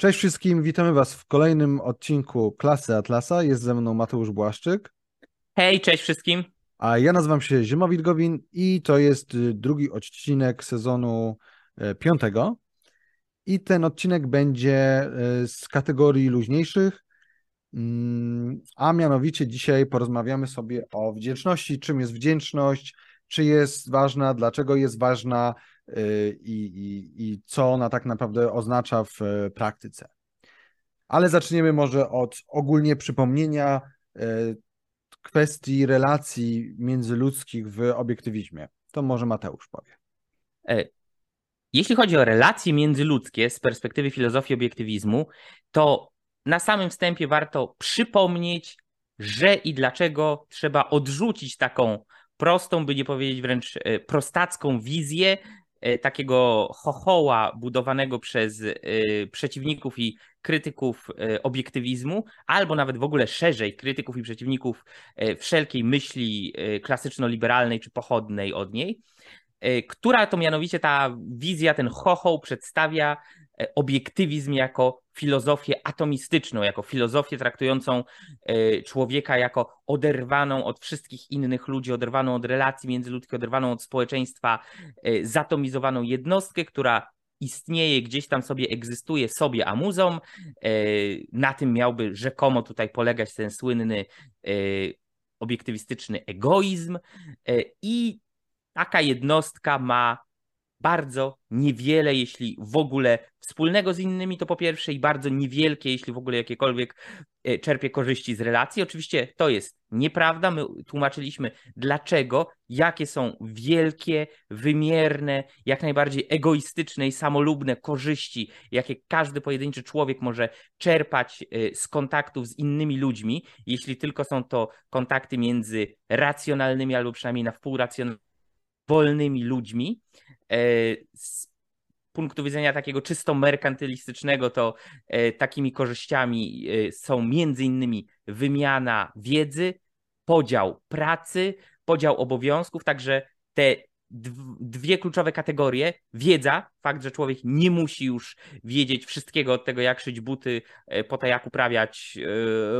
Cześć wszystkim, witamy Was w kolejnym odcinku Klasy Atlasa. Jest ze mną Mateusz Błaszczyk. Hej, cześć wszystkim. A ja nazywam się Ziema Wilgowin i to jest y, drugi odcinek sezonu y, piątego. I ten odcinek będzie y, z kategorii luźniejszych, mm, a mianowicie dzisiaj porozmawiamy sobie o wdzięczności, czym jest wdzięczność, czy jest ważna, dlaczego jest ważna, i, i, i co ona tak naprawdę oznacza w e, praktyce. Ale zaczniemy może od ogólnie przypomnienia e, kwestii relacji międzyludzkich w obiektywizmie. To może Mateusz powie. E, jeśli chodzi o relacje międzyludzkie z perspektywy filozofii obiektywizmu, to na samym wstępie warto przypomnieć, że i dlaczego trzeba odrzucić taką prostą, by nie powiedzieć wręcz prostacką wizję, takiego chochoła budowanego przez e, przeciwników i krytyków e, obiektywizmu, albo nawet w ogóle szerzej krytyków i przeciwników wszelkiej myśli klasyczno-liberalnej czy pochodnej od niej, która to mianowicie ta wizja, ten chochoł przedstawia E, obiektywizm jako filozofię atomistyczną, jako filozofię traktującą e, człowieka jako oderwaną od wszystkich innych ludzi, oderwaną od relacji międzyludzkich, oderwaną od społeczeństwa, e, zatomizowaną jednostkę, która istnieje, gdzieś tam sobie egzystuje sobie amuzą. Na tym miałby rzekomo tutaj polegać ten słynny obiektywistyczny egoizm i taka jednostka ma bardzo niewiele, jeśli w ogóle wspólnego z innymi, to po pierwsze, i bardzo niewielkie, jeśli w ogóle jakiekolwiek e, czerpie korzyści z relacji. Oczywiście to jest nieprawda. My tłumaczyliśmy, dlaczego, jakie są wielkie, wymierne, jak najbardziej egoistyczne i samolubne korzyści, jakie każdy pojedynczy człowiek może czerpać e, z kontaktów z innymi ludźmi, jeśli tylko są to kontakty między racjonalnymi albo przynajmniej na wpół racjonalnymi wolnymi ludźmi. E, z punktu widzenia takiego czysto merkantylistycznego, to e, takimi korzyściami e, są między innymi wymiana wiedzy, podział pracy, podział obowiązków, także te dwie kluczowe kategorie. Wiedza, fakt, że człowiek nie musi już wiedzieć wszystkiego od tego, jak szyć buty, po to, jak uprawiać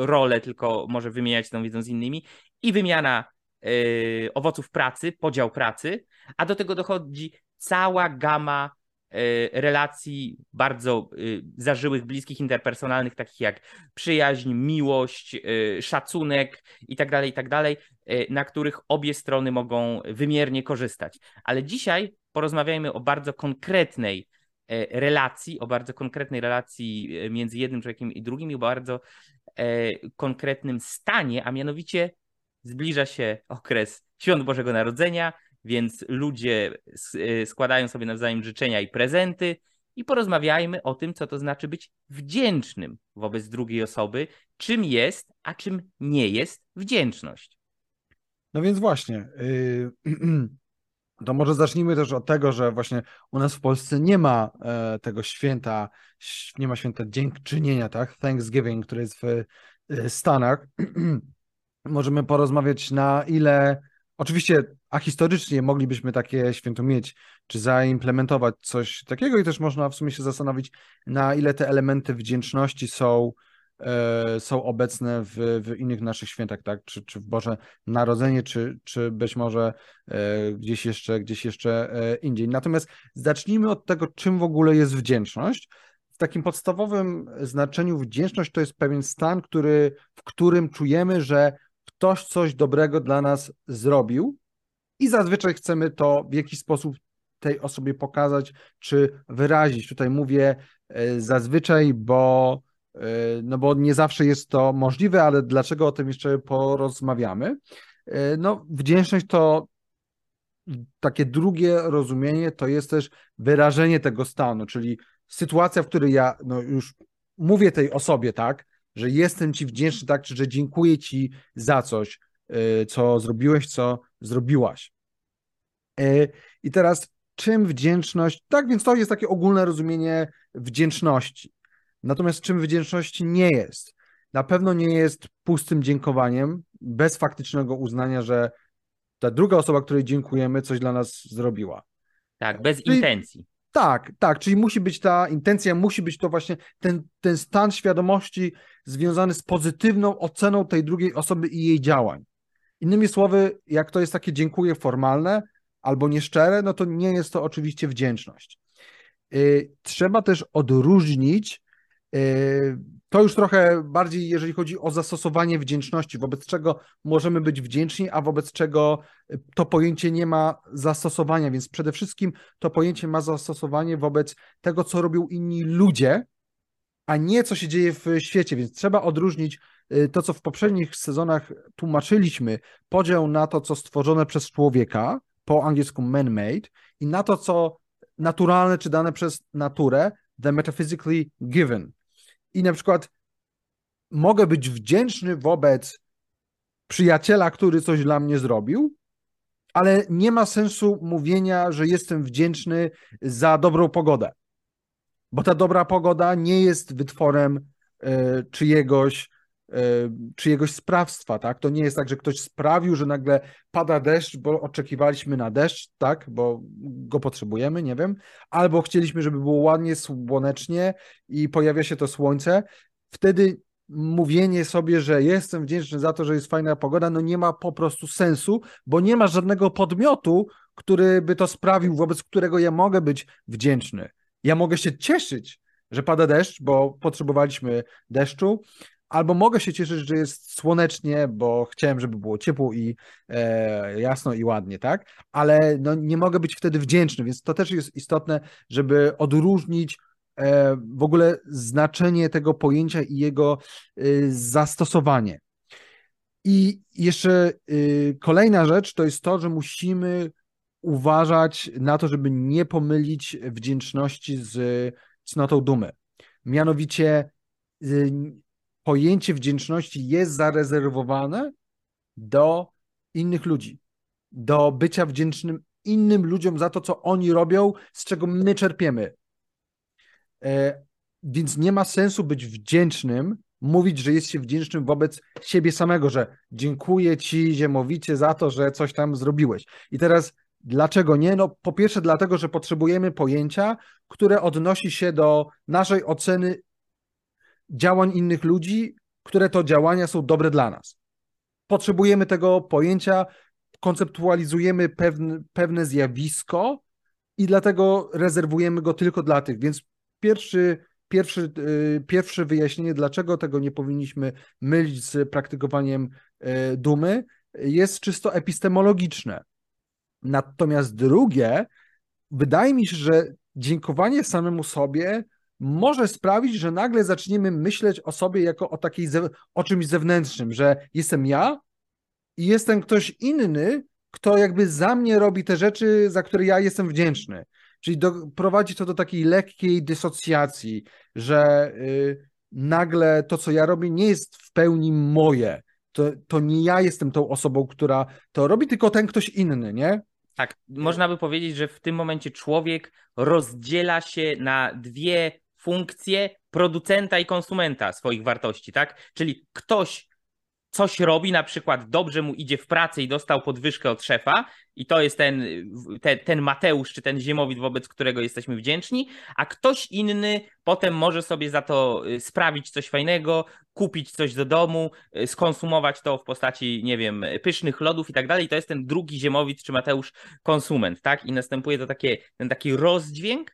rolę, tylko może wymieniać tą wiedzą z innymi. I wymiana owoców pracy, podział pracy, a do tego dochodzi cała gama y, relacji bardzo y, zażyłych, bliskich, interpersonalnych, takich jak przyjaźń, miłość, szacunek itd., tak itd., tak na których obie strony mogą wymiernie korzystać. Ale dzisiaj porozmawiajmy o bardzo konkretnej relacji, o bardzo konkretnej relacji między jednym człowiekiem i drugim i o bardzo konkretnym stanie, a mianowicie zbliża się okres Świąt Bożego Narodzenia, więc ludzie y, składają sobie nawzajem życzenia i prezenty i porozmawiajmy o tym, co to znaczy być wdzięcznym wobec drugiej osoby, czym jest, a czym nie jest wdzięczność. No więc właśnie, yy, to może zacznijmy też od tego, że właśnie u nas w Polsce nie ma e, tego święta, nie ma święta dziękczynienia, tak? Thanksgiving, które jest w e, Stanach. możemy porozmawiać na ile, oczywiście, a historycznie moglibyśmy takie święto mieć, czy zaimplementować coś takiego i też można w sumie się zastanowić, na ile te elementy wdzięczności są, e, są obecne w, w innych naszych świętach, tak? Czy, czy w Boże Narodzenie, czy, czy być może e, gdzieś jeszcze, gdzieś jeszcze e, indziej. Natomiast zacznijmy od tego, czym w ogóle jest wdzięczność. W takim podstawowym znaczeniu wdzięczność to jest pewien stan, który, w którym czujemy, że ktoś coś dobrego dla nas zrobił i zazwyczaj chcemy to w jakiś sposób tej osobie pokazać czy wyrazić. Tutaj mówię e, zazwyczaj, bo e, no bo nie zawsze jest to możliwe, ale dlaczego o tym jeszcze porozmawiamy? E, no, wdzięczność to takie drugie rozumienie to jest też wyrażenie tego stanu, czyli sytuacja, w której ja no już mówię tej osobie, tak, że jestem Ci wdzięczny, tak, czy że dziękuję Ci za coś, y, co zrobiłeś, co zrobiłaś. Y, I teraz, czym wdzięczność? Tak, więc to jest takie ogólne rozumienie wdzięczności. Natomiast czym wdzięczności nie jest? Na pewno nie jest pustym dziękowaniem, bez faktycznego uznania, że ta druga osoba, której dziękujemy, coś dla nas zrobiła. Tak, bez Czyli, intencji. Tak, tak, czyli musi być ta intencja, musi być to właśnie ten, ten stan świadomości związany z pozytywną oceną tej drugiej osoby i jej działań. Innymi słowy, jak to jest takie dziękuję formalne albo nieszczere, no to nie jest to oczywiście wdzięczność. Y, trzeba też odróżnić y, to już trochę bardziej, jeżeli chodzi o zastosowanie wdzięczności, wobec czego możemy być wdzięczni, a wobec czego to pojęcie nie ma zastosowania. Więc przede wszystkim to pojęcie ma zastosowanie wobec tego, co robią inni ludzie, a nie co się dzieje w świecie. Więc trzeba odróżnić y, to, co w poprzednich sezonach tłumaczyliśmy, podział na to, co stworzone przez człowieka, po angielsku man-made, i na to, co naturalne czy dane przez naturę, the metaphysically given. I na przykład mogę być wdzięczny wobec przyjaciela, który coś dla mnie zrobił, ale nie ma sensu mówienia, że jestem wdzięczny za dobrą pogodę, bo ta dobra pogoda nie jest wytworem y, czyjegoś E, czyjegoś sprawstwa, tak? To nie jest tak, że ktoś sprawił, że nagle pada deszcz, bo oczekiwaliśmy na deszcz, tak? Bo go potrzebujemy, nie wiem, albo chcieliśmy, żeby było ładnie, słonecznie i pojawia się to słońce. Wtedy mówienie sobie, że jestem wdzięczny za to, że jest fajna pogoda, no nie ma po prostu sensu, bo nie ma żadnego podmiotu, który by to sprawił, wobec którego ja mogę być wdzięczny. Ja mogę się cieszyć, że pada deszcz, bo potrzebowaliśmy deszczu, albo mogę się cieszyć, że jest słonecznie, bo chciałem, żeby było ciepło i e, jasno i ładnie, tak? Ale no, nie mogę być wtedy wdzięczny, więc to też jest istotne, żeby odróżnić e, w ogóle znaczenie tego pojęcia i jego e, zastosowanie. I jeszcze e, kolejna rzecz to jest to, że musimy uważać na to, żeby nie pomylić wdzięczności z cnotą dumy. Mianowicie pojęcie wdzięczności jest zarezerwowane do innych ludzi, do bycia wdzięcznym innym ludziom za to, co oni robią, z czego my czerpiemy. E, więc nie ma sensu być wdzięcznym, mówić, że jest się wdzięcznym wobec siebie samego, że dziękuję ci ziemowicie za to, że coś tam zrobiłeś. I teraz dlaczego nie? No po pierwsze dlatego, że potrzebujemy pojęcia, które odnosi się do naszej oceny działań innych ludzi, które to działania są dobre dla nas. Potrzebujemy tego pojęcia, konceptualizujemy pewne, pewne zjawisko i dlatego rezerwujemy go tylko dla tych. Więc pierwszy, pierwszy, yy, pierwsze wyjaśnienie, dlaczego tego nie powinniśmy mylić z praktykowaniem yy, dumy, jest czysto epistemologiczne. Natomiast drugie, wydaje mi się, że dziękowanie samemu sobie może sprawić, że nagle zaczniemy myśleć o sobie jako o takiej o czymś zewnętrznym, że jestem ja i jestem ktoś inny, kto jakby za mnie robi te rzeczy, za które ja jestem wdzięczny. Czyli do, prowadzi to do takiej lekkiej dysocjacji, że y, nagle to, co ja robię, nie jest w pełni moje. To, to nie ja jestem tą osobą, która to robi, tylko ten ktoś inny, nie? Tak, można by powiedzieć, że w tym momencie człowiek rozdziela się na dwie funkcję producenta i konsumenta swoich wartości, tak? Czyli ktoś coś robi, na przykład dobrze mu idzie w pracy i dostał podwyżkę od szefa, i to jest ten, ten, Mateusz czy ten Ziemowit, wobec którego jesteśmy wdzięczni, a ktoś inny potem może sobie za to y, sprawić coś fajnego, kupić coś do domu, y, skonsumować to w postaci, nie wiem, pysznych lodów i tak dalej. To jest ten drugi Ziemowit czy Mateusz konsument, tak? I następuje to takie, ten taki rozdźwięk,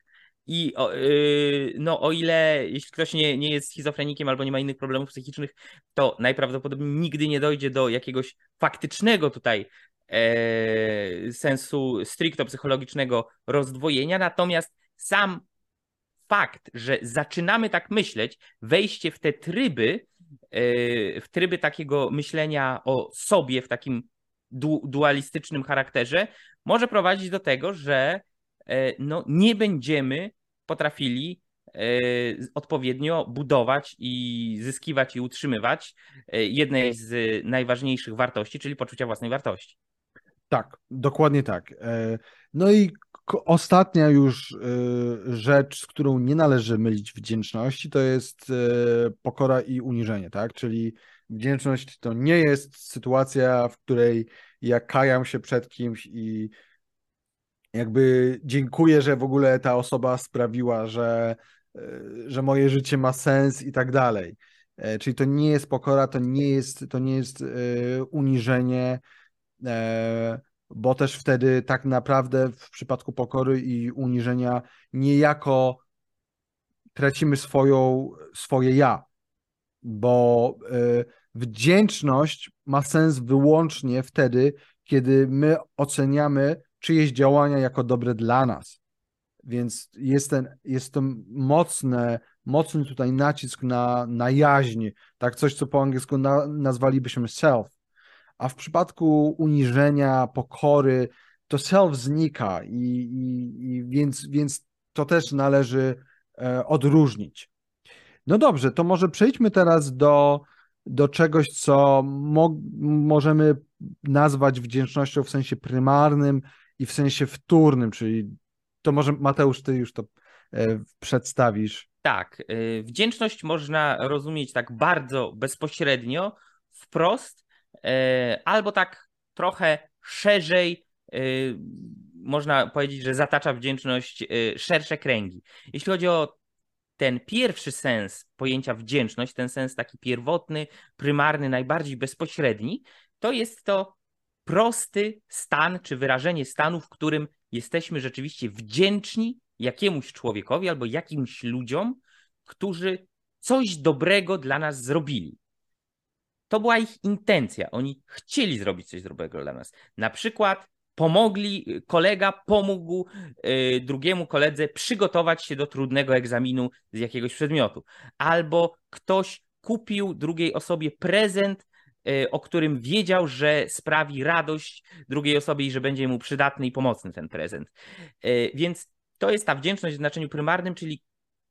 i o, yy, no, o ile jeśli ktoś nie, nie jest schizofrenikiem albo nie ma innych problemów psychicznych, to najprawdopodobniej nigdy nie dojdzie do jakiegoś faktycznego tutaj e, sensu stricto psychologicznego rozdwojenia. Natomiast sam fakt, że zaczynamy tak myśleć, wejście w te tryby, e, w tryby takiego myślenia o sobie w takim du dualistycznym charakterze, może prowadzić do tego, że e, no, nie będziemy potrafili e, odpowiednio budować i zyskiwać i utrzymywać e, jednej z najważniejszych wartości, czyli poczucia własnej wartości. Tak, dokładnie tak. E, no i ostatnia już rzecz, z którą nie należy mylić wdzięczności, to jest pokora i uniżenie, tak? Czyli wdzięczność to nie jest sytuacja, w której ja kajam się przed kimś i jakby dziękuję, że w ogóle ta osoba sprawiła, że, e, że moje życie ma sens i tak dalej. E, czyli to nie jest pokora, to nie jest, to nie jest uniżenie, bo też wtedy tak naprawdę w przypadku pokory i uniżenia niejako tracimy swoją, swoje ja, bo wdzięczność ma sens wyłącznie wtedy, kiedy my oceniamy czyjeś działania jako dobre dla nas. Więc jest, ten, jest to mocne, mocny tutaj nacisk na, na jaźń, tak coś, co po angielsku na, nazwalibyśmy self. A w przypadku uniżenia, pokory, to self znika i, i, i więc, więc to też należy e, odróżnić. No dobrze, to może przejdźmy teraz do, do czegoś, co mo możemy nazwać wdzięcznością w sensie prymarnym i w sensie wtórnym, czyli to może Mateusz, ty już to e, przedstawisz. Tak, e, wdzięczność można rozumieć tak bardzo bezpośrednio, wprost, e, albo tak trochę szerzej. Można powiedzieć, że zatacza wdzięczność szersze kręgi. Jeśli chodzi o ten pierwszy sens pojęcia wdzięczność, ten sens taki pierwotny, prymarny, najbardziej bezpośredni, to jest to prosty stan czy wyrażenie stanu, w którym jesteśmy rzeczywiście wdzięczni jakiemuś człowiekowi albo jakimś ludziom, którzy coś dobrego dla nas zrobili. To była ich intencja. Oni chcieli zrobić coś dobrego dla nas. Na przykład pomogli, kolega pomógł y, drugiemu koledze przygotować się do trudnego egzaminu z jakiegoś przedmiotu. Albo ktoś kupił drugiej osobie prezent, o którym wiedział, że sprawi radość drugiej osobie i że będzie mu przydatny i pomocny ten prezent. Y, więc to jest ta wdzięczność w znaczeniu prymarnym, czyli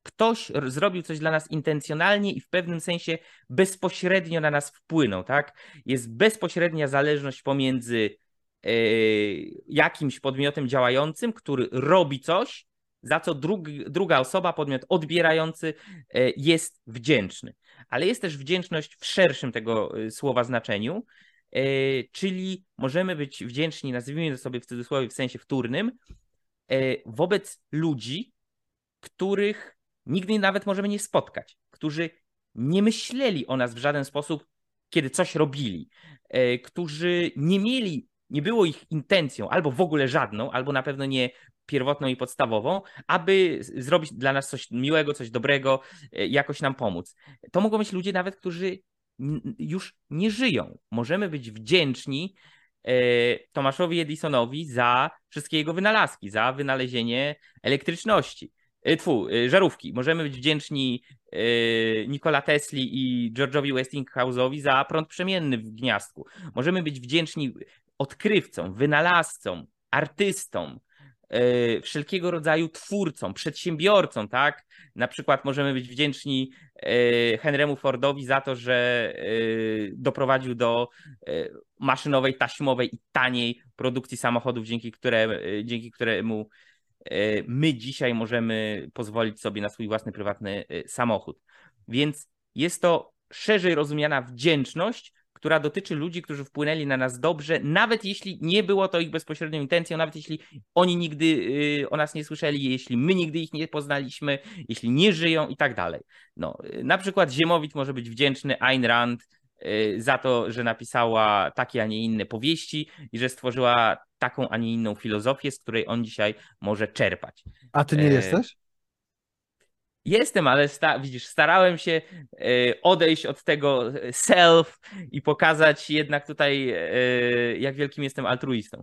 ktoś zrobił coś dla nas intencjonalnie i w pewnym sensie bezpośrednio na nas wpłynął, tak? Jest bezpośrednia zależność pomiędzy E, jakimś podmiotem działającym, który robi coś, za co druga osoba, podmiot odbierający e, jest wdzięczny. Ale jest też wdzięczność w szerszym tego e, słowa znaczeniu, czyli możemy być wdzięczni, nazwijmy to sobie w cudzysłowie w sensie wtórnym, wobec ludzi, których nigdy nawet możemy nie spotkać, którzy nie myśleli o nas w żaden sposób, kiedy coś robili, którzy nie mieli nie było ich intencją, albo w ogóle żadną, albo na pewno nie pierwotną i podstawową, aby zrobić dla nas coś miłego, coś dobrego, e, jakoś nam pomóc. To mogą być ludzie nawet, którzy już nie żyją. Możemy być wdzięczni e, Tomaszowi Edisonowi za wszystkie jego wynalazki, za wynalezienie elektryczności. E, tfu, żarówki. Możemy być wdzięczni Nikola Tesli i George'owi Westinghouse'owi za prąd przemienny w gniazdku. Możemy być wdzięczni odkrywcom, wynalazcom, artystom, wszelkiego rodzaju twórcom, przedsiębiorcom, tak? Na przykład możemy być wdzięczni yy, Henrymu Fordowi za to, że yy, doprowadził do maszynowej, taśmowej i taniej produkcji samochodów, dzięki, które, dzięki któremu my dzisiaj możemy pozwolić sobie na swój własny prywatny samochód. Więc jest to szerzej rozumiana wdzięczność, która dotyczy ludzi, którzy wpłynęli na nas dobrze, nawet jeśli nie było to ich bezpośrednią intencją, nawet jeśli oni nigdy y, o nas nie słyszeli, jeśli my nigdy ich nie poznaliśmy, jeśli nie żyją i tak dalej. No, na przykład Ziemowit może być wdzięczny Ayn Rand y, za to, że napisała takie, a nie inne powieści i że stworzyła taką, a nie inną filozofię, z której on dzisiaj może czerpać. A ty nie e... jesteś? Jestem, ale sta widzisz, starałem się e, odejść od tego self i pokazać jednak tutaj, e, jak wielkim jestem altruistą.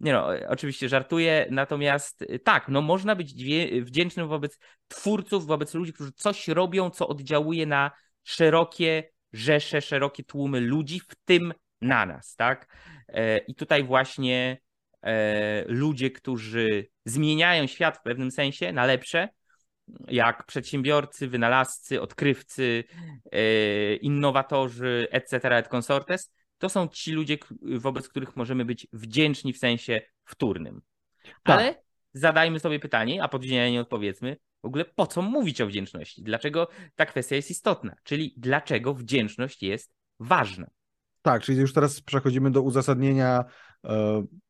Nie no, oczywiście żartuję, natomiast e, tak, no można być wdzięcznym wobec twórców, wobec ludzi, którzy coś robią, co oddziałuje na szerokie rzesze, szerokie tłumy ludzi, w tym na nas, tak? I tutaj właśnie ludzie, którzy zmieniają świat w pewnym sensie na lepsze, jak przedsiębiorcy, wynalazcy, odkrywcy, e, innowatorzy, etc., et consortes, to są ci ludzie, wobec których możemy być wdzięczni w sensie wtórnym. Tak. Ale zadajmy sobie pytanie, a pod nie odpowiedzmy, w ogóle po co mówić o wdzięczności? Dlaczego ta kwestia jest istotna? Czyli dlaczego wdzięczność jest ważna? Tak, czyli już teraz przechodzimy do uzasadnienia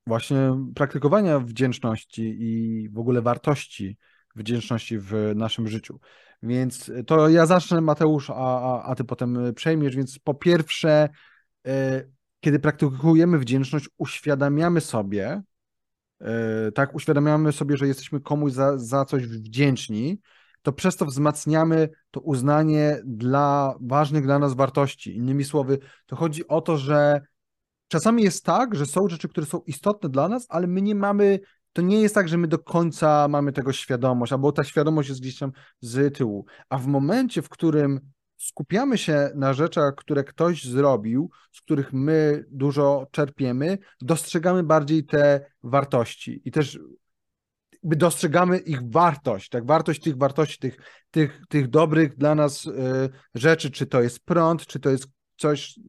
właśnie praktykowania wdzięczności i w ogóle wartości wdzięczności w naszym życiu. Więc to ja zacznę, Mateusz, a, a, a ty potem przejmiesz. Więc po pierwsze, kiedy praktykujemy wdzięczność, uświadamiamy sobie, tak, uświadamiamy sobie, że jesteśmy komuś za, za coś wdzięczni, to przez to wzmacniamy to uznanie dla ważnych dla nas wartości. Innymi słowy, to chodzi o to, że czasami jest tak, że są rzeczy, które są istotne dla nas, ale my nie mamy, to nie jest tak, że my do końca mamy tego świadomość, albo ta świadomość jest gdzieś tam z tyłu. A w momencie, w którym skupiamy się na rzeczach, które ktoś zrobił, z których my dużo czerpiemy, dostrzegamy bardziej te wartości i też dostrzegamy ich wartość, tak, wartość tych wartości, tych, tych, tych dobrych dla nas y, rzeczy, czy to jest prąd, czy to jest coś,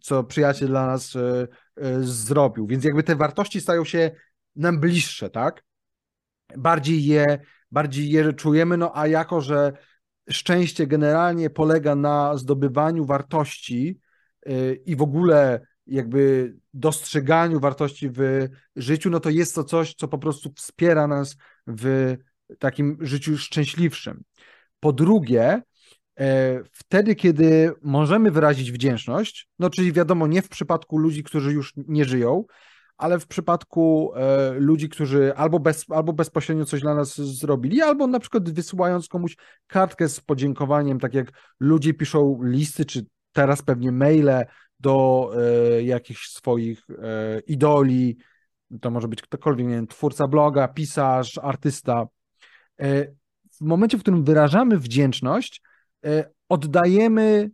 co przyjaciel dla nas y, y, zrobił. Więc jakby te wartości stają się nam bliższe, tak? Bardziej je, bardziej je czujemy, no a jako, że szczęście generalnie polega na zdobywaniu wartości i w ogóle jakby dostrzeganiu wartości w życiu, no to jest to coś, co po prostu wspiera nas w takim życiu szczęśliwszym. Po drugie, e, wtedy, kiedy możemy wyrazić wdzięczność, no czyli wiadomo, nie w przypadku ludzi, którzy już nie żyją, ale w przypadku e, ludzi, którzy albo, bez, albo bezpośrednio coś dla nas zrobili, albo na przykład wysyłając komuś kartkę z podziękowaniem, tak jak ludzie piszą listy, czy teraz pewnie maile do e, jakichś swoich e, idoli, to może być ktokolwiek, nie wiem, twórca bloga, pisarz, artysta. W momencie, w którym wyrażamy wdzięczność, oddajemy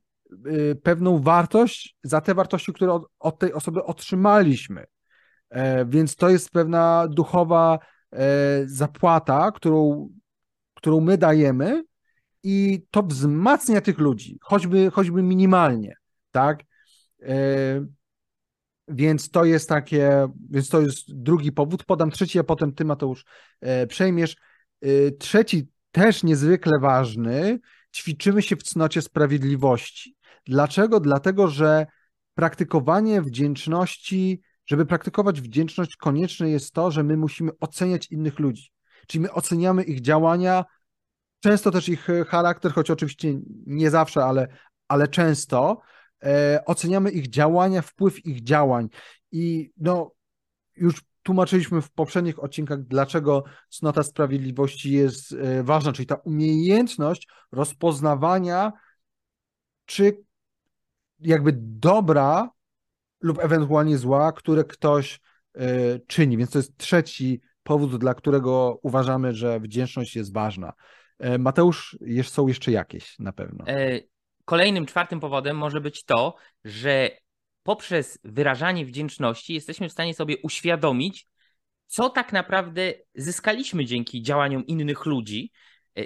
pewną wartość za te wartości, które od tej osoby otrzymaliśmy. Więc to jest pewna duchowa zapłata, którą, którą my dajemy, i to wzmacnia tych ludzi, choćby, choćby minimalnie, tak? E, więc to jest takie, więc to jest drugi powód. Podam trzeci, a potem ty, Mateusz, e, przejmiesz. E, trzeci, też niezwykle ważny, ćwiczymy się w cnocie sprawiedliwości. Dlaczego? Dlatego, że praktykowanie wdzięczności, żeby praktykować wdzięczność, konieczne jest to, że my musimy oceniać innych ludzi. Czyli my oceniamy ich działania, często też ich charakter, choć oczywiście nie zawsze, ale, ale często, e, oceniamy ich działania, wpływ ich działań. I no, już tłumaczyliśmy w poprzednich odcinkach, dlaczego cnota sprawiedliwości jest e, ważna, czyli ta umiejętność rozpoznawania, czy jakby dobra lub ewentualnie zła, które ktoś e, czyni. Więc to jest trzeci powód, dla którego uważamy, że wdzięczność jest ważna. E, Mateusz, są jeszcze jakieś na pewno. E, kolejnym, czwartym powodem może być to, że poprzez wyrażanie wdzięczności jesteśmy w stanie sobie uświadomić, co tak naprawdę zyskaliśmy dzięki działaniom innych ludzi,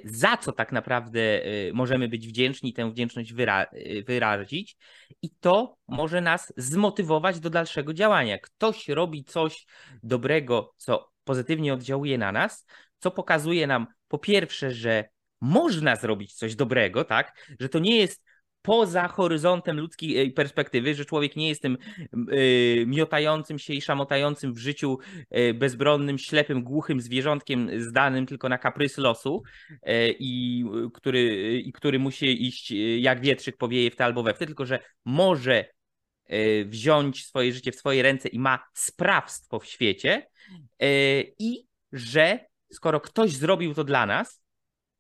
za co tak naprawdę możemy być wdzięczni, tę wdzięczność wyra wyrazić, i to może nas zmotywować do dalszego działania. Ktoś robi coś dobrego, co pozytywnie oddziałuje na nas, co pokazuje nam po pierwsze, że można zrobić coś dobrego, tak? Że to nie jest poza horyzontem ludzkiej perspektywy, że człowiek nie jest tym yy, miotającym się i szamotającym w życiu yy, bezbronnym, ślepym, głuchym zwierzątkiem zdanym tylko na kaprys losu i który, i który musi iść jak wietrzyk powieje w te albo we w te, tylko że może wziąć swoje życie w swoje ręce i ma sprawstwo w świecie i że skoro ktoś zrobił to dla nas,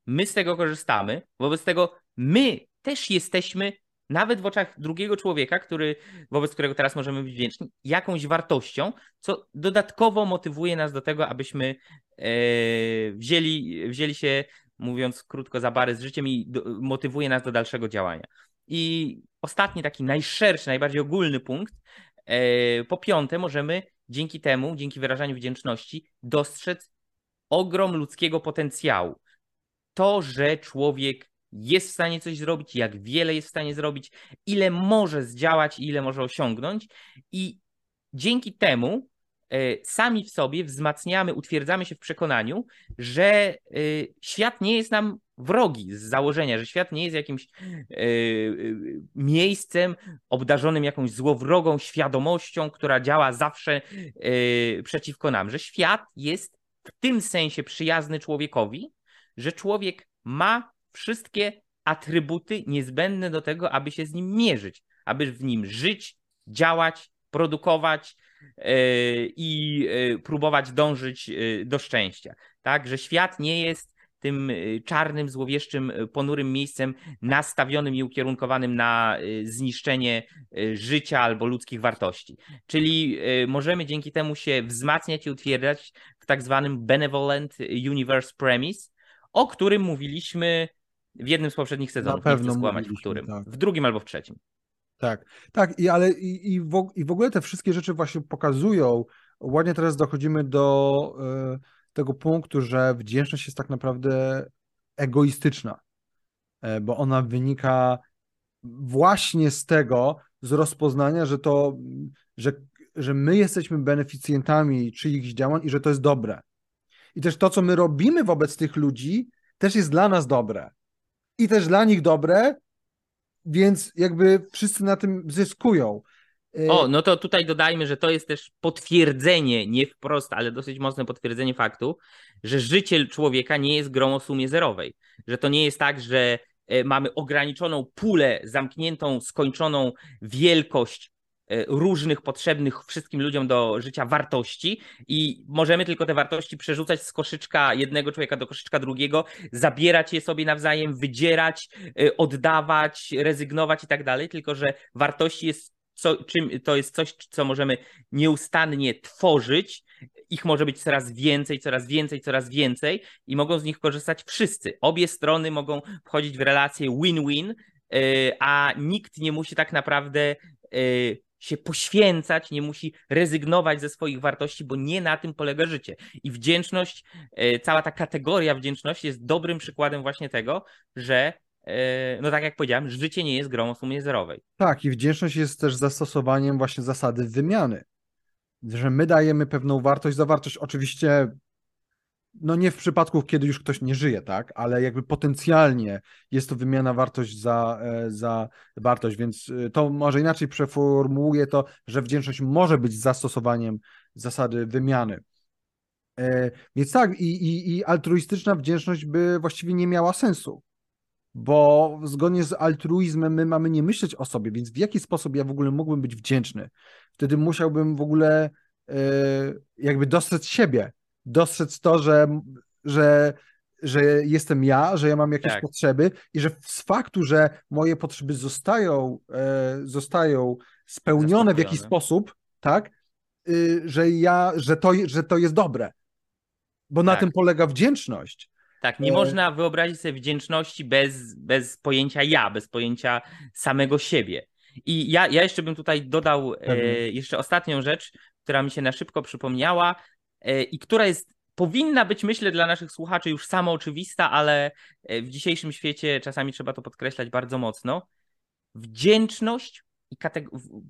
my z tego korzystamy, wobec tego my też jesteśmy nawet w oczach drugiego człowieka, który, wobec którego teraz możemy być wdzięczni, jakąś wartością, co dodatkowo motywuje nas do tego, abyśmy e, wzięli, wzięli się, mówiąc krótko, za bary z życiem i do, motywuje nas do dalszego działania. I ostatni, taki najszerszy, najbardziej ogólny punkt, e, po piąte, możemy dzięki temu, dzięki wyrażaniu wdzięczności, dostrzec ogrom ludzkiego potencjału. To, że człowiek jest w stanie coś zrobić, jak wiele jest w stanie zrobić, ile może zdziałać, ile może osiągnąć, i dzięki temu e, sami w sobie wzmacniamy, utwierdzamy się w przekonaniu, że e, świat nie jest nam wrogi z założenia, że świat nie jest jakimś yy, miejscem obdarzonym jakąś złowrogą świadomością, która działa zawsze przeciwko nam, że świat jest w tym sensie przyjazny człowiekowi, że człowiek ma wszystkie atrybuty niezbędne do tego, aby się z nim mierzyć, aby w nim żyć, działać, produkować i próbować dążyć do szczęścia. Tak, że świat nie jest tym czarnym, złowieszczym, ponurym miejscem nastawionym i ukierunkowanym na zniszczenie życia albo ludzkich wartości. Czyli możemy dzięki temu się wzmacniać i utwierdzać w tak zwanym benevolent universe premise, o którym mówiliśmy w jednym z poprzednich sezonów. Nie chcę skłamać, w którym. Tak. W drugim albo w trzecim. Tak, tak, i ale i, i, w, i w ogóle te wszystkie rzeczy właśnie pokazują. Ładnie teraz dochodzimy do tego punktu, że wdzięczność jest tak naprawdę egoistyczna, e, bo ona wynika właśnie z tego, z rozpoznania, że to, że, że my jesteśmy beneficjentami czyichś działań i że to jest dobre. I też to, co my robimy wobec tych ludzi, też jest dla nas dobre. I też dla nich dobre, więc jakby wszyscy na tym zyskują. Y, o, no to tutaj dodajmy, że to jest też potwierdzenie, nie wprost, ale dosyć mocne potwierdzenie faktu, że życie człowieka nie jest grą o sumie zerowej. Że to nie jest tak, że e, mamy ograniczoną pulę, zamkniętą, skończoną wielkość różnych potrzebnych wszystkim ludziom do życia wartości i możemy tylko te wartości przerzucać z koszyczka jednego człowieka do koszyczka drugiego, zabierać je sobie nawzajem, wydzierać, e, oddawać, rezygnować i tak dalej, tylko że wartości jest co, czym, to jest coś, co możemy nieustannie tworzyć. Ich może być coraz więcej, coraz więcej, coraz więcej i mogą z nich korzystać wszyscy. Obie strony mogą wchodzić w relację win-win, y, a nikt nie musi tak naprawdę się poświęcać, nie musi rezygnować ze swoich wartości, bo nie na tym polega życie. I wdzięczność, y, cała ta kategoria wdzięczności jest dobrym przykładem właśnie tego, że E, no tak jak powiedziałem, życie nie jest grą o sumie zerowej. Tak, i wdzięczność jest też zastosowaniem właśnie zasady wymiany. Że my dajemy pewną wartość za wartość. Oczywiście, no nie w przypadku, kiedy już ktoś nie żyje, tak, ale jakby potencjalnie jest to wymiana wartość za, e, za wartość, więc e, to może inaczej przeformułuję to, że wdzięczność może być zastosowaniem zasady wymiany. Więc tak, i, i, i altruistyczna wdzięczność by właściwie nie miała sensu bo zgodnie z altruizmem my mamy nie myśleć o sobie, więc w jaki sposób ja w ogóle mógłbym być wdzięczny? Wtedy musiałbym w ogóle e, jakby dostrzec siebie, dostrzec to, że, że, że jestem ja, że ja mam jakieś tak. potrzeby i że z faktu, że moje potrzeby zostają, e, zostają spełnione w jakiś sposób, tak, y, że ja, że to, że to jest dobre. Bo na tak. tym polega wdzięczność. Tak, nie e... można wyobrazić sobie wdzięczności bez, bez pojęcia ja, bez pojęcia samego siebie. I ja, ja jeszcze bym tutaj dodał e, jeszcze ostatnią rzecz, która mi się na szybko przypomniała i która jest powinna być, myślę, dla naszych słuchaczy już samo oczywista, ale e, w dzisiejszym świecie czasami trzeba to podkreślać bardzo mocno. Wdzięczność i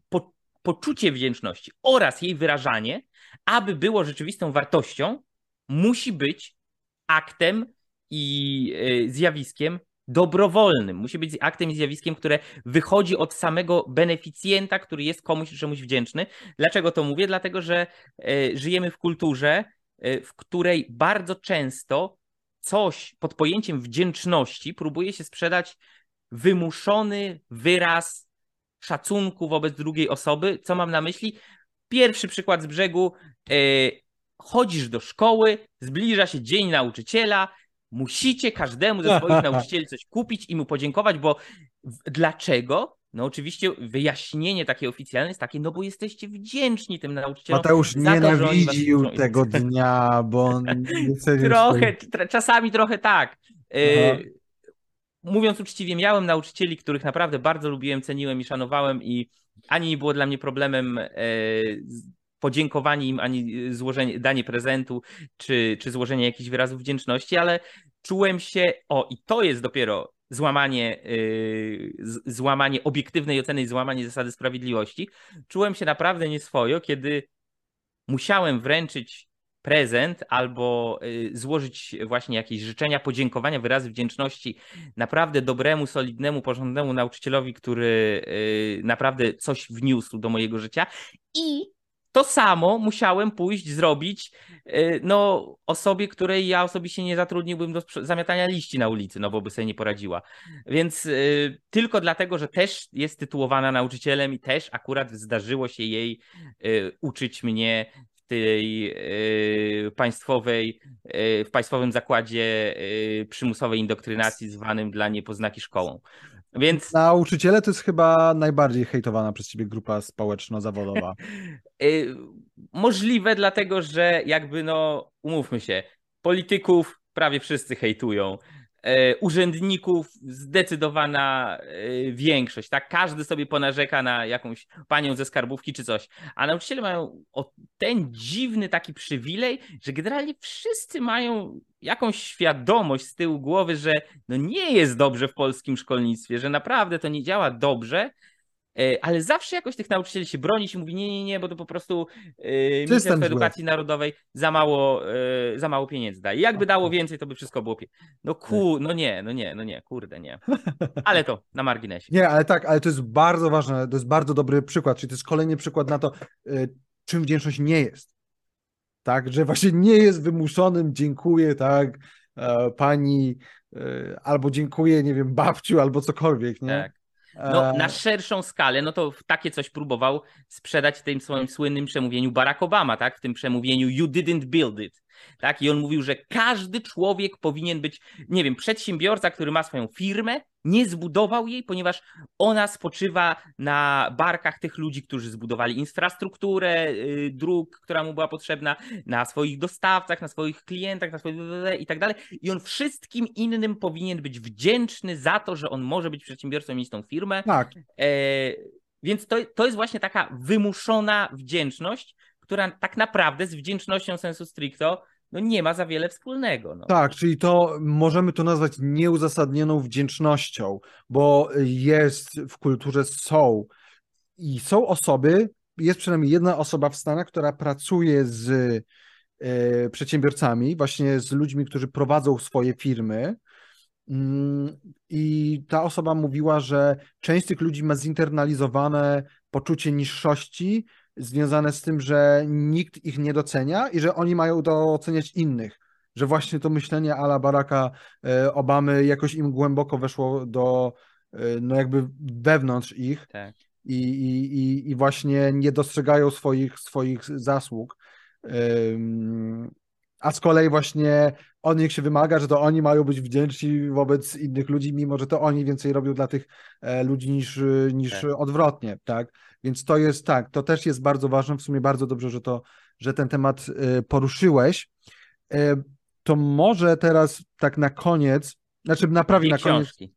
po poczucie wdzięczności oraz jej wyrażanie, aby było rzeczywistą wartością, musi być aktem i e, zjawiskiem dobrowolnym. Musi być aktem i zjawiskiem, które wychodzi od samego beneficjenta, który jest komuś czemuś wdzięczny. Dlaczego to mówię? Dlatego, że e, żyjemy w kulturze, e, w której bardzo często coś pod pojęciem wdzięczności próbuje się sprzedać wymuszony wyraz szacunku wobec drugiej osoby. Co mam na myśli? Pierwszy przykład z brzegu. Chodzisz do szkoły, zbliża się dzień nauczyciela, Musicie każdemu ze swoich nauczycieli coś kupić i mu podziękować, bo dlaczego? No oczywiście wyjaśnienie takie oficjalne jest takie, no bo jesteście wdzięczni tym nauczycielom. Mateusz nienawidził tego dnia, bo on Trochę, czasami trochę tak. Y, mówiąc uczciwie, miałem nauczycieli, których naprawdę bardzo lubiłem, ceniłem i szanowałem i ani nie było dla mnie problemem e, podziękowanie im, ani y, złożenie, danie prezentu, czy, czy złożenie jakichś wyrazów wdzięczności, ale czułem się, o i to jest dopiero złamanie, yy, złamanie obiektywnej oceny i złamanie zasady sprawiedliwości. Czułem się naprawdę nieswojo, kiedy musiałem wręczyć prezent albo złożyć właśnie jakieś życzenia, podziękowania, wyrazy wdzięczności naprawdę dobremu, solidnemu, porządnemu nauczycielowi, który naprawdę coś wniósł do mojego życia i to samo musiałem pójść zrobić y, no, osobie, której ja osobiście nie zatrudniłbym do zamiatania liści na ulicy, no bo by sobie nie poradziła. Więc y, tylko dlatego, że też jest tytułowana nauczycielem i też akurat zdarzyło się jej y, uczyć mnie w tej państwowej, w państwowym zakładzie przymusowej indoktrynacji zwanym dla niepoznaki szkołą. Więc... Nauczyciele to jest chyba najbardziej hejtowana przez ciebie grupa społeczno-zawodowa. Y, możliwe, dlatego że jakby, no, umówmy się, polityków prawie wszyscy hejtują. E, urzędników zdecydowana e, większość, tak? Każdy sobie ponarzeka na jakąś panią ze skarbówki czy coś, a nauczyciele mają ten dziwny taki przywilej, że generalnie wszyscy mają jakąś świadomość z tyłu głowy, że no nie jest dobrze w polskim szkolnictwie, że naprawdę to nie działa dobrze ale zawsze jakoś tych nauczycieli się bronić i mówi nie, nie, nie, bo to po prostu yy, Ministerstwo Edukacji Narodowej za mało, yy, za mało pieniędzy daje. Jakby dało więcej, to by wszystko było pie... No ku, no nie, no nie, no nie, kurde, nie. Ale to na marginesie. Nie, ale tak, ale to jest bardzo ważne, to jest bardzo dobry przykład, czyli to jest kolejny przykład na to, yy, czym wdzięczność nie jest. Tak, że właśnie nie jest wymuszonym dziękuję, tak, pani, albo dziękuję, nie wiem, babciu, albo cokolwiek, nie? Tak. No, na szerszą skalę, no to takie coś próbował sprzedać w tym swoim słynnym przemówieniu Barack Obama, tak? W tym przemówieniu You didn't build it. Tak? I on mówił, że każdy człowiek powinien być, nie wiem, przedsiębiorca, który ma swoją firmę, nie zbudował jej, ponieważ ona spoczywa na barkach tych ludzi, którzy zbudowali infrastrukturę yy, dróg, która mu była potrzebna, na swoich dostawcach, na swoich klientach, na swoich i tak dalej. I on wszystkim innym powinien być wdzięczny za to, że on może być przedsiębiorcą i mieć tą firmę. Tak. E, więc to, to jest właśnie taka wymuszona wdzięczność, która tak naprawdę z wdzięcznością sensu stricto no nie ma za wiele wspólnego. No. Tak, czyli to możemy to nazwać nieuzasadnioną wdzięcznością, bo jest w kulturze są i są osoby, jest przynajmniej jedna osoba w Stanach, która pracuje z e, przedsiębiorcami, właśnie z ludźmi, którzy prowadzą swoje firmy. Mm, I ta osoba mówiła, że część tych ludzi ma zinternalizowane poczucie niższości, związane z tym, że nikt ich nie docenia i że oni mają doceniać innych. Że właśnie to myślenie ala Baracka e, Obamy jakoś im głęboko weszło do, e, no jakby wewnątrz ich. Tak. I, i, i właśnie nie dostrzegają swoich, swoich zasług. A z kolei właśnie od nich się wymaga, że to oni mają być wdzięczni wobec innych ludzi, mimo że to oni więcej robią dla tych e, ludzi niż, niż tak. odwrotnie, tak? Więc to jest tak, to też jest bardzo ważne, w sumie bardzo dobrze, że, to, że ten temat y, poruszyłeś. To może teraz tak na koniec, znaczy naprawię na koniec. Książki.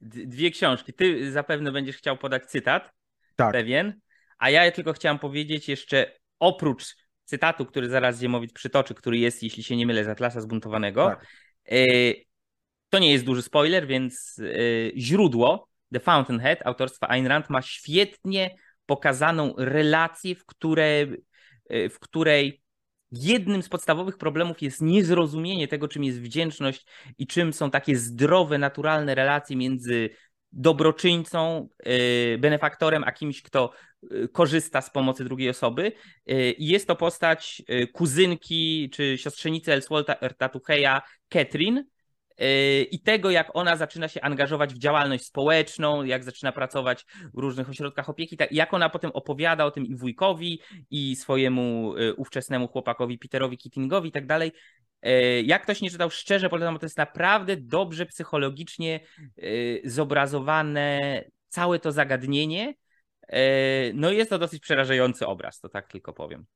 Dwie książki. Ty zapewne będziesz chciał podać cytat, tak. pewien, a ja tylko chciałem powiedzieć jeszcze oprócz cytatu, który zaraz Ziemowit przytoczy, który jest, jeśli się nie mylę, z Atlasa Zbuntowanego, tak. Y, to nie jest duży spoiler, więc źródło The Fountainhead autorstwa Ayn Rand ma świetnie pokazaną relację, w, które, e, w której jednym z podstawowych problemów jest niezrozumienie tego, czym jest wdzięczność i czym są takie zdrowe, naturalne relacje między dobroczyńcą, e, benefaktorem, a kimś, kto e, korzysta z pomocy drugiej osoby. I jest to postać kuzynki czy siostrzenicy Elswolta Tucheja, Catherine, i tego, jak ona zaczyna się angażować w działalność społeczną, jak zaczyna pracować w różnych ośrodkach opieki, tak, jak ona potem opowiada o tym i wujkowi, i swojemu y, ówczesnemu chłopakowi Peterowi Keatingowi i tak dalej. Y, jak ktoś nie czytał, szczerze polecam, bo to jest naprawdę dobrze psychologicznie zobrazowane całe to zagadnienie. No i jest to dosyć przerażający obraz, to tak tylko powiem.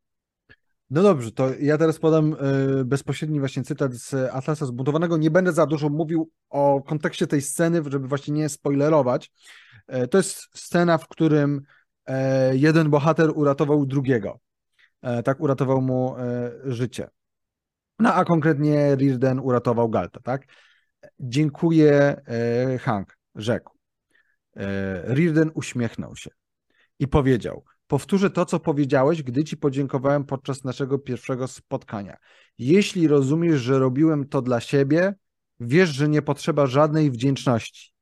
No dobrze, to ja teraz podam y, bezpośredni właśnie cytat z Atlasa Zbuntowanego. Nie będę za dużo mówił o kontekście tej sceny, żeby właśnie nie spoilerować. E, to jest scena, w którym e, jeden bohater uratował drugiego. E, tak, uratował mu życie. No a konkretnie Rirden uratował Galta, tak? Dziękuję, Hank, rzekł. Rirden uśmiechnął się i powiedział: Powtórzę to, co powiedziałeś, gdy ci podziękowałem podczas naszego pierwszego spotkania. Jeśli rozumiesz, że robiłem to dla siebie, wiesz, że nie potrzeba żadnej wdzięczności.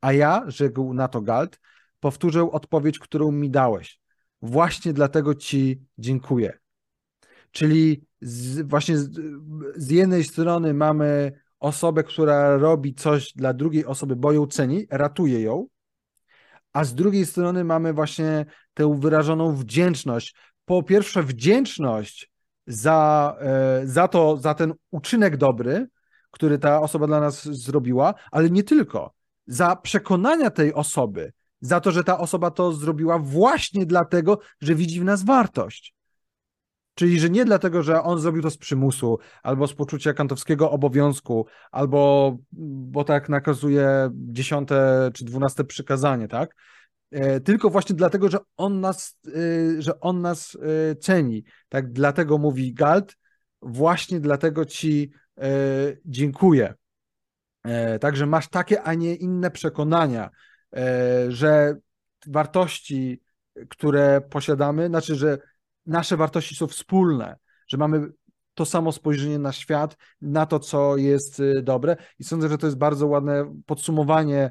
A ja, rzekł na to Galt, powtórzę odpowiedź, którą mi dałeś. Właśnie dlatego ci dziękuję. Czyli z, właśnie z, z jednej strony mamy osobę, która robi coś dla drugiej osoby, bo ją ceni, ratuje ją, a z drugiej strony mamy właśnie tę wyrażoną wdzięczność. Po pierwsze, wdzięczność za, e, za to, za ten uczynek dobry, który ta osoba dla nas zrobiła, ale nie tylko. Za przekonania tej osoby, za to, że ta osoba to zrobiła właśnie dlatego, że widzi w nas wartość. Czyli, że nie dlatego, że on zrobił to z przymusu, albo z poczucia kantowskiego obowiązku, albo bo tak nakazuje dziesiąte czy dwunaste przykazanie, tak? E, tylko właśnie dlatego, że on nas, e, że on nas e, ceni. Tak, dlatego mówi Galt, właśnie dlatego ci dziękuję. Także masz takie, a nie inne przekonania, że wartości, które posiadamy, znaczy, że nasze wartości są wspólne, że mamy to samo spojrzenie na świat, na to, co jest dobre. I sądzę, że to jest bardzo ładne podsumowanie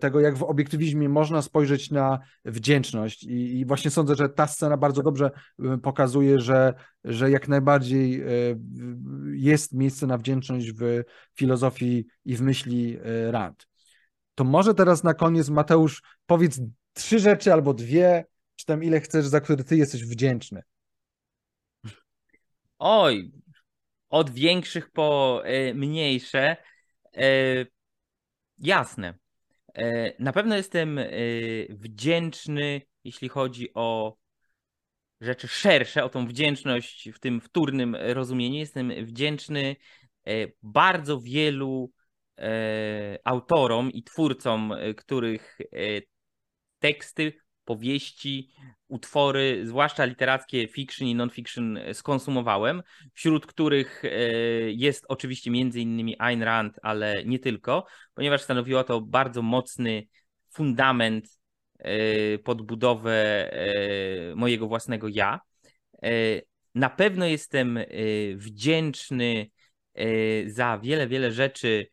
tego, jak w obiektywizmie można spojrzeć na wdzięczność. I, i właśnie sądzę, że ta scena bardzo dobrze y, pokazuje, że, że jak najbardziej e, jest miejsce na wdzięczność w filozofii i w myśli e, Rand. To może teraz na koniec, Mateusz, powiedz trzy rzeczy albo dwie, czy tam ile chcesz, za które ty jesteś wdzięczny? Oj, od większych po mniejsze. Jasne. Y, na pewno jestem wdzięczny, jeśli chodzi o rzeczy szersze, o tą wdzięczność w tym wtórnym rozumieniu. Jestem wdzięczny bardzo wielu autorom i twórcom, których teksty powieści, utwory, zwłaszcza literackie fiction i non-fiction skonsumowałem, wśród których e, jest oczywiście między innymi Ayn Rand, ale nie tylko, ponieważ stanowiło to bardzo mocny fundament e, pod budowę e, mojego własnego ja. Na pewno jestem wdzięczny za wiele, wiele rzeczy,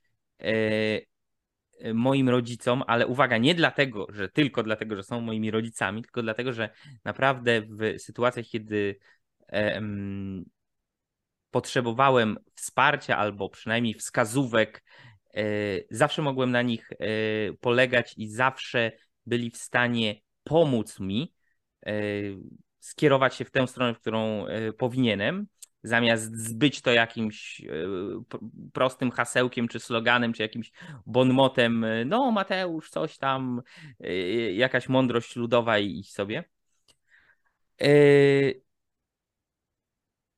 moim rodzicom, ale uwaga, nie dlatego, że tylko dlatego, że są moimi rodzicami, tylko dlatego, że naprawdę w sytuacjach, kiedy em, potrzebowałem wsparcia albo przynajmniej wskazówek, e, zawsze mogłem na nich e, polegać i zawsze byli w stanie pomóc mi e, skierować się w tę stronę, w którą powinienem zamiast zbyć to jakimś e, prostym hasełkiem, czy sloganem, czy jakimś bonmotem, e, no Mateusz, coś tam, e, jakaś mądrość ludowa i iść sobie.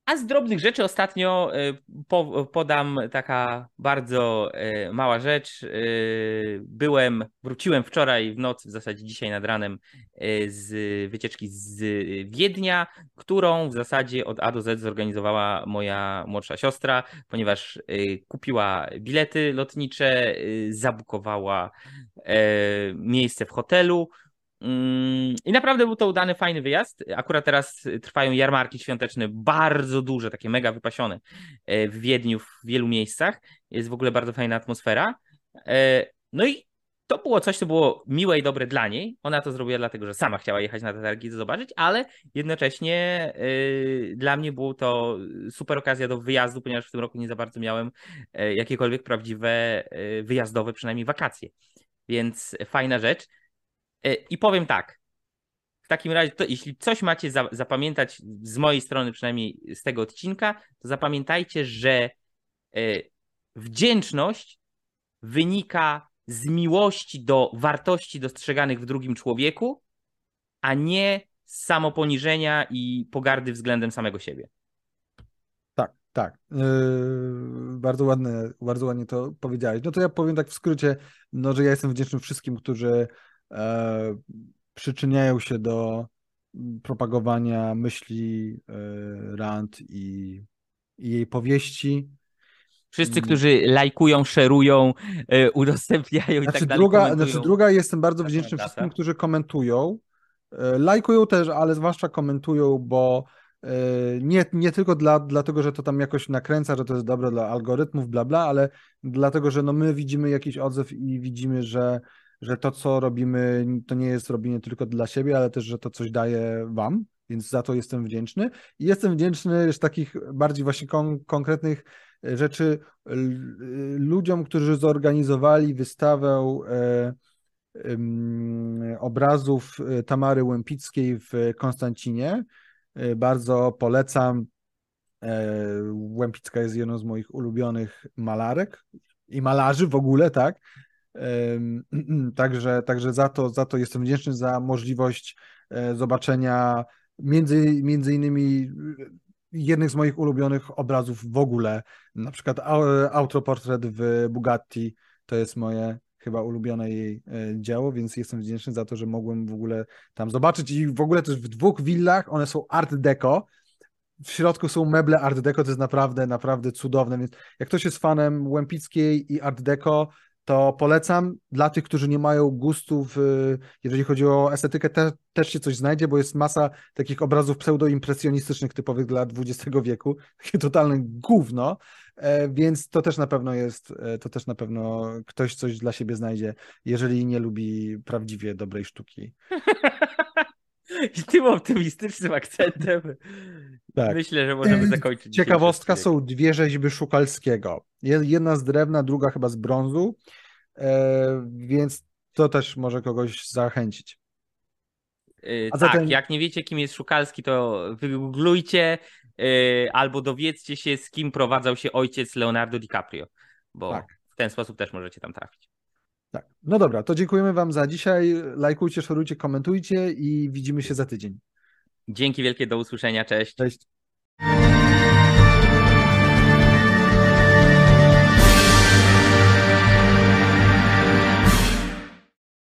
A z drobnych rzeczy ostatnio e, podam taka bardzo e, mała rzecz. E, byłem, wróciłem wczoraj w nocy, w zasadzie dzisiaj nad ranem, z wycieczki z Wiednia, którą w zasadzie od A do Z zorganizowała moja młodsza siostra, ponieważ kupiła bilety lotnicze, zabukowała miejsce w hotelu. Mm, I naprawdę był to udany, fajny wyjazd. Akurat teraz trwają jarmarki świąteczne, bardzo duże, takie mega wypasione e, w Wiedniu, w wielu miejscach. Jest w ogóle bardzo fajna atmosfera. E, no i to było coś, co było miłe i dobre dla niej. Ona to zrobiła dlatego, że sama chciała jechać na te targi to zobaczyć, ale jednocześnie e, dla mnie było to super okazja do wyjazdu, ponieważ w tym roku nie za bardzo miałem jakiekolwiek prawdziwe wyjazdowe, przynajmniej wakacje. Więc fajna rzecz. E, I powiem tak. W takim razie, to, jeśli coś macie za, zapamiętać z mojej strony, przynajmniej z tego odcinka, to zapamiętajcie, że y, wdzięczność wynika z miłości do wartości dostrzeganych w drugim człowieku, a nie z samoponiżenia i pogardy względem samego siebie. Tak, tak. Yy, bardzo, ładne, bardzo ładnie to powiedziałeś. No to ja powiem tak w skrócie, no, że ja jestem wdzięczny wszystkim, którzy e, przyczyniają się do propagowania myśli e, Rand i, i jej powieści. Wszyscy, którzy lajkują, szerują, e, udostępniają znaczy, i tak dalej. Druga, znaczy druga, jestem bardzo wdzięczny wszystkim, którzy komentują lajkują też, ale zwłaszcza komentują, bo nie, nie tylko dla, dlatego, że to tam jakoś nakręca, że to jest dobre dla algorytmów, bla, bla, ale dlatego, że no my widzimy jakiś odzew i widzimy, że, że to, co robimy, to nie jest robienie tylko dla siebie, ale też, że to coś daje wam, więc za to jestem wdzięczny. I jestem wdzięczny z takich bardziej właśnie kon konkretnych rzeczy ludziom, którzy zorganizowali wystawę e, obrazów e, Tamary Łępickiej w Konstancinie. E, bardzo polecam. Łępicka jest jedną z moich ulubionych malarek i malarzy w ogóle, tak? Także, także za, to, za to jestem wdzięczny za możliwość zobaczenia między, między innymi jednych z moich ulubionych obrazów w ogóle, na przykład autoportret w Bugatti, to jest moje chyba ulubione jej e, dzieło, więc jestem wdzięczny za to, że mogłem w ogóle tam zobaczyć. I w ogóle też w dwóch willach, one są art deco, w środku są meble art deco, to jest naprawdę, naprawdę cudowne, więc jak ktoś jest fanem Łępickiej i art deco, to polecam. Dla tych, którzy nie mają gustów, jeżeli chodzi o estetykę, te, też się coś znajdzie, bo jest masa takich obrazów pseudoimpresjonistycznych typowych dla XX wieku, takie totalne gówno, e, więc to też na pewno jest, e, to też na pewno ktoś coś dla siebie znajdzie, jeżeli nie lubi prawdziwie dobrej sztuki. I tym optymistycznym akcentem tak. myślę, że możemy zakończyć. Ciekawostka są dwie rzeźby Szukalskiego. Jedna z drewna, druga chyba z brązu, e, więc to też może kogoś zachęcić. Yy, tak, zatem... jak nie wiecie, kim jest Szukalski, to wygooglujcie yy, albo dowiedzcie się, z kim prowadzał się ojciec Leonardo DiCaprio, bo tak. w ten sposób też możecie tam trafić. Tak. No dobra, to dziękujemy Wam za dzisiaj. Lajkujcie, szorujcie, komentujcie i widzimy się za tydzień. Dzięki wielkie, do usłyszenia, cześć. Cześć.